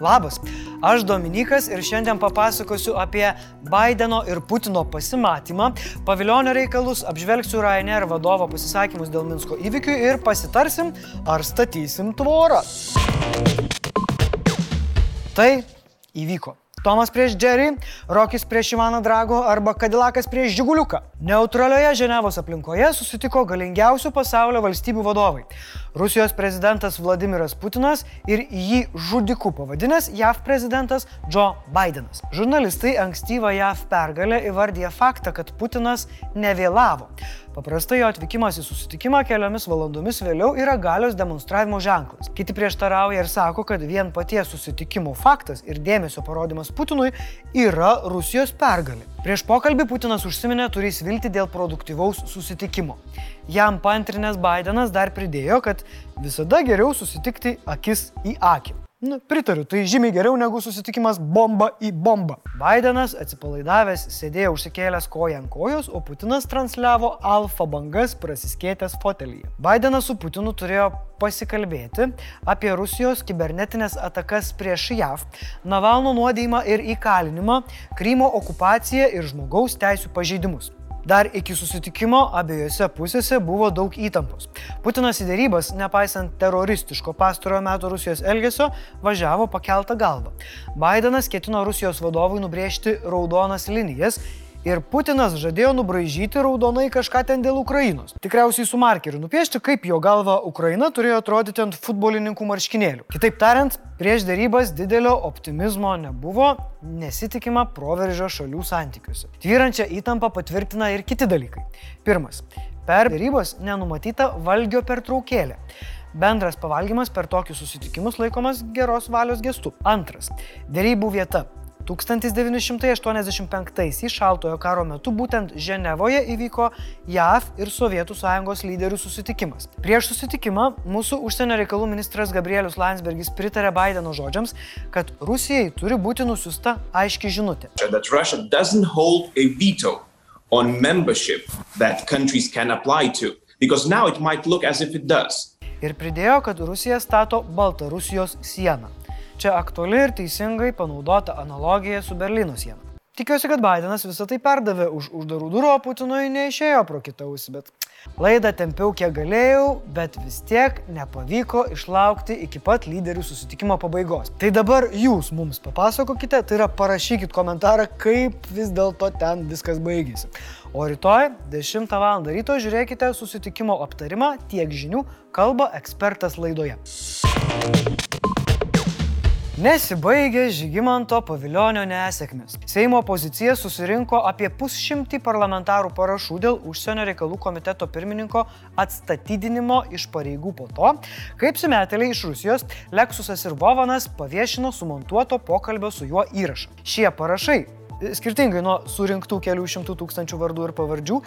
Labas, aš Dominikas ir šiandien papasakosiu apie Bideno ir Putino pasimatymą, paviljonio reikalus, apžvelgsiu Ryanair vadovo pasisakymus dėl Minsko įvykių ir pasitarsim, ar statysim tvorą. Tai įvyko. Tomas prieš Jerry, Rokis prieš Ivaną Drago arba Kadilakas prieš Žiguliuką. Neutralioje Ženevos aplinkoje susitiko galingiausių pasaulio valstybių vadovai. Rusijos prezidentas Vladimiras Putinas ir jį žudiku pavadinęs JAV prezidentas Joe Bidenas. Žurnalistai ankstyvą JAV pergalę įvardė faktą, kad Putinas nevėlavo. Paprastai jo atvykimas į susitikimą keliomis valandomis vėliau yra galios demonstravimo ženklas. Kiti prieštarauja ir sako, kad vien paties susitikimo faktas ir dėmesio parodimas Putinui yra Rusijos pergalė. Prieš pokalbį Putinas užsiminė turės vilti dėl produktyvaus susitikimo. Jam pantrinės Bidenas dar pridėjo, kad visada geriau susitikti akis į akį. Na, pritariu, tai žymiai geriau negu susitikimas bomba į bombą. Bidenas atsipalaidavęs sėdėjo užsikėlęs koją ant kojos, o Putinas transliavo alfa bangas prasiskėtęs fotelyje. Bidenas su Putinu turėjo pasikalbėti apie Rusijos kibernetinės atakas prieš JAV, Navalno nuodėjimą ir įkalinimą, Krymo okupaciją ir žmogaus teisų pažeidimus. Dar iki susitikimo abiejose pusėse buvo daug įtampos. Putinas į dėrybas, nepaisant teroristiško pastarojo meto Rusijos elgesio, važiavo pakeltą galvą. Bidenas ketino Rusijos vadovui nubrėžti raudonas linijas Ir Putinas žadėjo nubražyti raudonai kažką ten dėl Ukrainos. Tikriausiai su markeriu nupiešti, kaip jo galva Ukraina turėjo atrodyti ant futbolininkų marškinėlių. Kitaip tariant, prieš darybas didelio optimizmo nebuvo, nesitikima proveržio šalių santykiuose. Tvyrančią įtampą patvirtina ir kiti dalykai. Pirmas. Per darybas nenumatyta valgio pertraukėlė. Bendras pavalgymas per tokius susitikimus laikomas geros valios gestu. Antras. Dėrybų vieta 1985-ais šaltojo karo metu būtent Ženevoje įvyko JAV ir Sovietų sąjungos lyderių susitikimas. Prieš susitikimą mūsų užsienio reikalų ministras Gabrielius Landsbergis pritarė Bideno žodžiams, kad Rusijai turi būti nusiusta aiški žinutė. on membership that countries can apply to, because now it might look as if it does. Ir pridėjo, kad Rusija stato Baltarusijos sieną. Čia aktuali ir teisingai panaudota analogija su Berlyno siena. Tikiuosi, kad Bidenas visą tai perdavė už uždarų durų, o Putinui neišėjo pro kitą ausį, bet laidą tempiau kiek galėjau, bet vis tiek nepavyko išlaukti iki pat lyderių susitikimo pabaigos. Tai dabar jūs mums papasakokite, tai yra parašykit komentarą, kaip vis dėlto ten viskas baigėsi. O rytoj 10 val. ryto žiūrėkite susitikimo aptarimą tiek žinių kalba ekspertas laidoje. Nesibaigė Žygimanto paviljonio nesėkmės. Seimo opozicija susirinko apie pusšimtį parlamentarų parašų dėl užsienio reikalų komiteto pirmininko atstatydinimo iš pareigų po to, kaip sumetėliai iš Rusijos Leksusas ir Vovanas paviešino sumontuoto pokalbio su juo įrašą. Šie parašai skirtingai nuo surinktų kelių šimtų tūkstančių vardų ir pavardžių,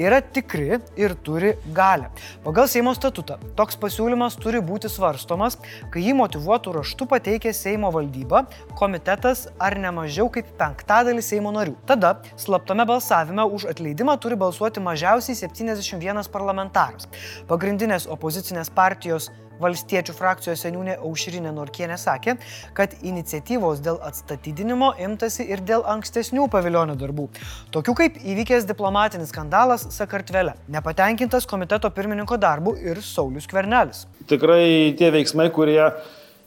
yra tikri ir turi galę. Pagal Seimo statutą toks pasiūlymas turi būti svarstomas, kai jį motivuotų raštu pateikė Seimo valdyba, komitetas ar ne mažiau kaip penktadalis Seimo narių. Tada slaptame balsavime už atleidimą turi balsuoti mažiausiai 71 parlamentaras. Pagrindinės opozicinės partijos Valstiečių frakcijos seniūnė Aušrinė Norkienė sakė, kad iniciatyvos dėl atstatydinimo imtasi ir dėl ankstesnių paviljonio darbų, tokių kaip įvykęs diplomatinis skandalas Sakartvele, nepatenkintas komiteto pirmininko darbu ir Saulis Kvernelis. Tikrai tie veiksmai, kurie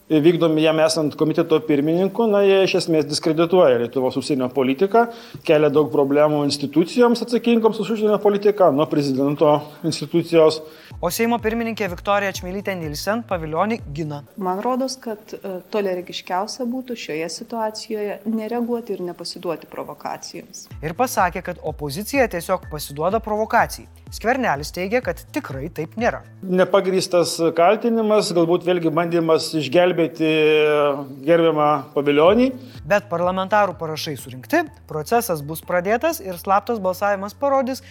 vykdomi jam esant komiteto pirmininku, na, jie iš esmės diskredituoja Lietuvos užsienio politiką, kelia daug problemų institucijoms atsakingoms už užsienio politiką, nuo prezidento institucijos. O Seimo pirmininkė Viktorija Čmilytė Nilsen paviljonį gina. Man rodos, kad e, tolerigiškiausia būtų šioje situacijoje nereaguoti ir nepasiduoti provokacijoms. Ir pasakė, kad opozicija tiesiog pasiduoda provokacijai. Skvernelis teigia, kad tikrai taip nėra. Nepagrystas kaltinimas, galbūt vėlgi bandymas išgelbėti gelbėti gerbiamą paviljonį. Bet parlamentarų parašai surinkti, procesas bus pradėtas ir slaptas balsavimas parodys,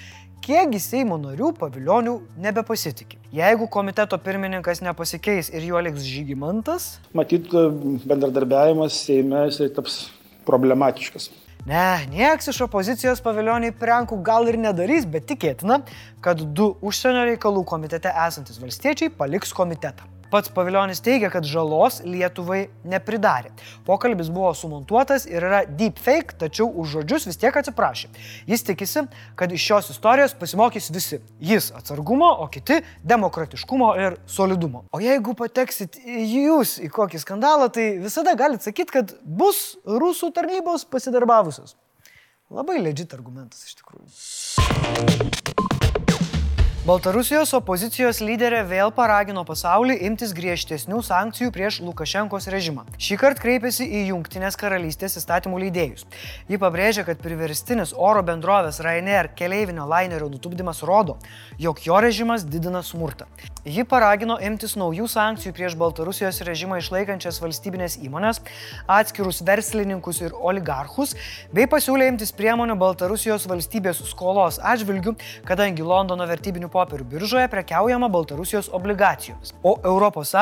kiekgi Seimo narių pavilionių nebepasitikė. Jeigu komiteto pirmininkas nepasikeis ir juo liks žygimantas. Matyt, bendradarbiavimas Seime jisai taps problematiškas. Ne, nieks iš opozicijos pavilioniai prenkų gal ir nedarys, bet tikėtina, kad du užsienio reikalų komitete esantis valstiečiai paliks komitetą. Pats paviljonis teigia, kad žalos Lietuvai nepridarė. Pokalbis buvo sumontuotas ir yra deepfake, tačiau už žodžius vis tiek atsiprašė. Jis tikisi, kad iš šios istorijos pasimokys visi. Jis atsargumo, o kiti demokratiškumo ir solidumo. O jeigu pateksit jūs į kokį skandalą, tai visada galite sakyti, kad bus rusų tarnybos pasidarbavusios. Labai legit argumentas iš tikrųjų. Baltarusijos opozicijos lyderė vėl paragino pasaulį imtis griežtesnių sankcijų prieš Lukašenkos režimą. Šį kartą kreipėsi į Junktinės karalystės įstatymų leidėjus. Ji pabrėžė, kad priverstinis oro bendrovės Ryanair keleivinio lainerio nutupdymas rodo, jog jo režimas didina smurtą. Ji paragino imtis naujų sankcijų prieš Baltarusijos režimą išlaikančias valstybinės įmonės, atskirus verslininkus ir oligarchus, bei pasiūlė imtis priemonių Baltarusijos valstybės skolos atžvilgių, kadangi Londono vertybinių popierių biržoje prekiaujama Baltarusijos obligacijomis, o ES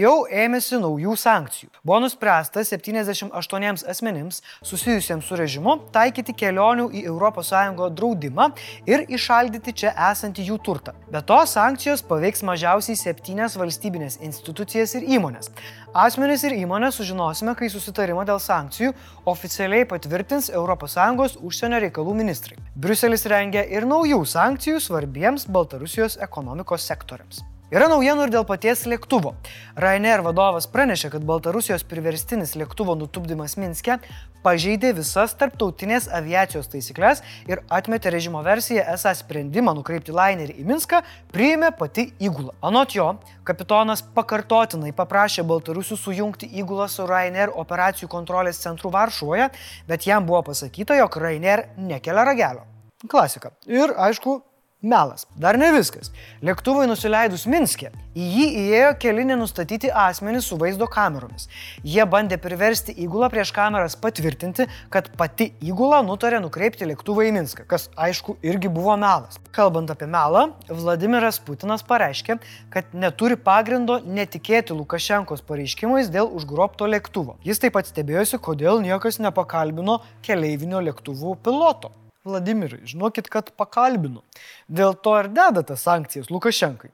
jau ėmėsi naujų sankcijų. Buvo nuspręsta 78 asmenims susijusiems su režimu taikyti kelionių į ES draudimą ir išaldyti čia esantį jų turtą. Be to, sankcijos paveiks mažiausiai septynias valstybinės institucijas ir įmonės. Asmenys ir įmonės sužinosime, kai susitarimą dėl sankcijų oficialiai patvirtins ES užsienio reikalų ministrai. Briuselis rengia ir naujų sankcijų svarbiems Baltarusijos ekonomikos sektoriams. Yra naujienų ir dėl paties lėktuvo. Ryanair vadovas pranešė, kad Baltarusijos priverstinis lėktuvo nutupdymas Minske pažeidė visas tarptautinės aviacijos taisyklės ir atmetė režimo versiją, esą sprendimą nukreipti lainerį į Minską priėmė pati įgula. Anot jo, kapitonas pakartotinai paprašė Baltarusių sujungti įgulą su Ryanair operacijų kontrolės centru Varšuvoje, bet jam buvo pasakyta, jog Ryanair nekelia ragelio. Klasika. Ir aišku, Melas. Dar ne viskas. Lėktuvui nusileidus Minske, į jį įėjo keli nenustatyti asmenys su vaizdo kameromis. Jie bandė priversti įgulą prieš kameras patvirtinti, kad pati įgula nutarė nukreipti lėktuvą į Minską, kas aišku irgi buvo melas. Kalbant apie melą, Vladimiras Putinas pareiškė, kad neturi pagrindo netikėti Lukašenkos pareiškimais dėl užgrobto lėktuvo. Jis taip pat stebėjosi, kodėl niekas nepakalbino keleivinio lėktuvų piloto. Vladimirai, žinokit, kad pakalbinu. Dėl to ir dedate sankcijas Lukašenkai.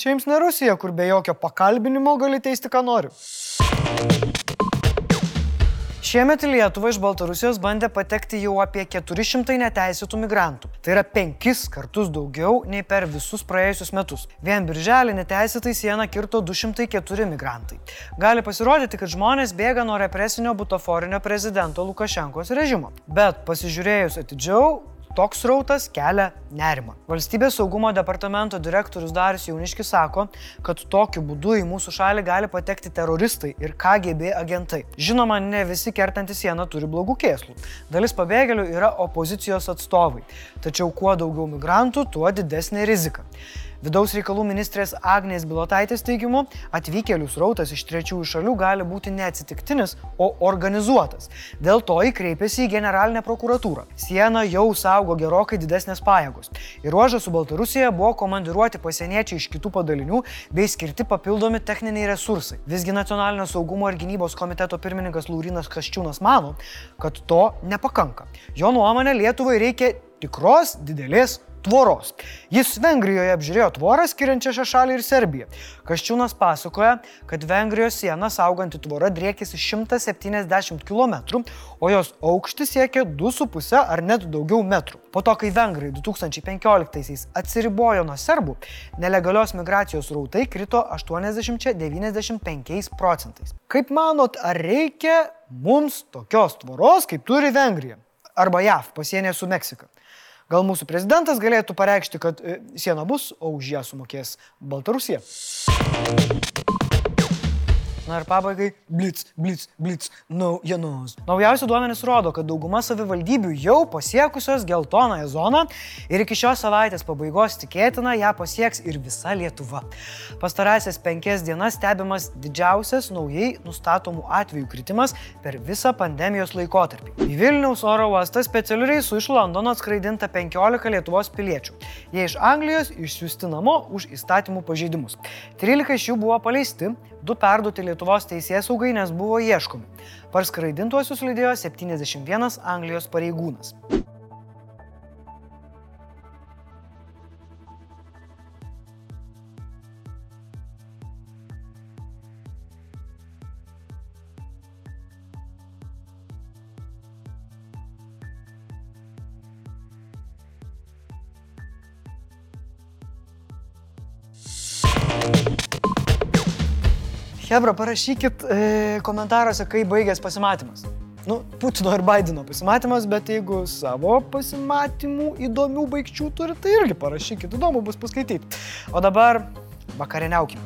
Čia jums ne Rusija, kur be jokio pakalbinimo gali teisti, ką nori. Šiemet į Lietuvą iš Baltarusijos bandė patekti jau apie 400 neteisėtų migrantų. Tai yra penkis kartus daugiau nei per visus praėjusius metus. Vien birželį neteisėtai sieną kirto 204 migrantai. Gali pasirodyti, kad žmonės bėga nuo represinio butaforinio prezidento Lukašenkos režimo. Bet pasižiūrėjus atidžiau, Toks rautas kelia nerimą. Valstybės saugumo departamento direktorius Darius Jauniškis sako, kad tokiu būdu į mūsų šalį gali patekti teroristai ir KGB agentai. Žinoma, ne visi kertantys sieną turi blogų kėslų. Dalis pabėgėlių yra opozicijos atstovai. Tačiau kuo daugiau migrantų, tuo didesnė rizika. Vidaus reikalų ministrės Agnės Bilotaitės teigimu, atvykėlių srautas iš trečiųjų šalių gali būti neatsitiktinis, o organizuotas. Dėl to įkreipėsi į generalinę prokuratūrą. Siena jau saugo gerokai didesnės pajėgos. Į ruožą su Baltarusija buvo komandiruoti pasieniečiai iš kitų padalinių bei skirti papildomi techniniai resursai. Visgi nacionalinio saugumo ir gynybos komiteto pirmininkas Laurinas Kaščiūnas mano, kad to nepakanka. Jo nuomonė Lietuvai reikia tikros didelės tvoros. Jis Vengrijoje apžiūrėjo tvorą skiriančią šią šalį ir Serbiją. Kaščiūnas pasakoja, kad Vengrijos siena sauganti tvora driekėsi 170 km, o jos aukštis siekia 2,5 ar net daugiau metrų. Po to, kai Vengrai 2015-aisiais atsiribojo nuo serbų, nelegalios migracijos rautai krito 80-95 procentais. Kaip manot, ar reikia mums tokios tvoros, kaip turi Vengrija? Arba JAV pasienė su Meksika. Gal mūsų prezidentas galėtų pareikšti, kad e, siena bus, o už ją sumokės Baltarusija. Na ir pabaigai - blitz, blitz, blitz, naujienos. Naujausi duomenys rodo, kad dauguma savivaldybių jau pasiekusios geltonąją zoną ir iki šios savaitės pabaigos tikėtina ją pasieks ir visa Lietuva. Pastarąsias penkias dienas stebimas didžiausias naujai nustatomų atvejų kritimas per visą pandemijos laikotarpį. Į Vilniaus oro uostą specialiu reisu iš Londono atskraidinta 15 Lietuvos piliečių. Jie iš Anglijos išsiųsti namo už įstatymų pažeidimus. 13 iš jų buvo paleisti, du perduoti Lietuvos teisės saugai, nes buvo ieškomi. Parskraidintuosius lydėjo 71 Anglijos pareigūnas. Hebra, parašykit e, komentaruose, kaip baigės pasimatymas. Nu, Putino ir Bideno pasimatymas, bet jeigu savo pasimatymų įdomių baigčių turite, tai irgi parašykit, įdomu bus paskaityti. O dabar vakarieniaukim.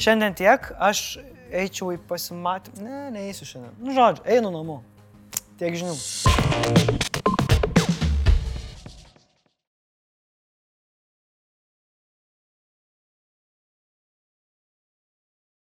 Šiandien tiek, aš eičiau į pasimatymą. Ne, neįsiu šiandien. Nu, žodžiu, einu namo. Tiek žinių.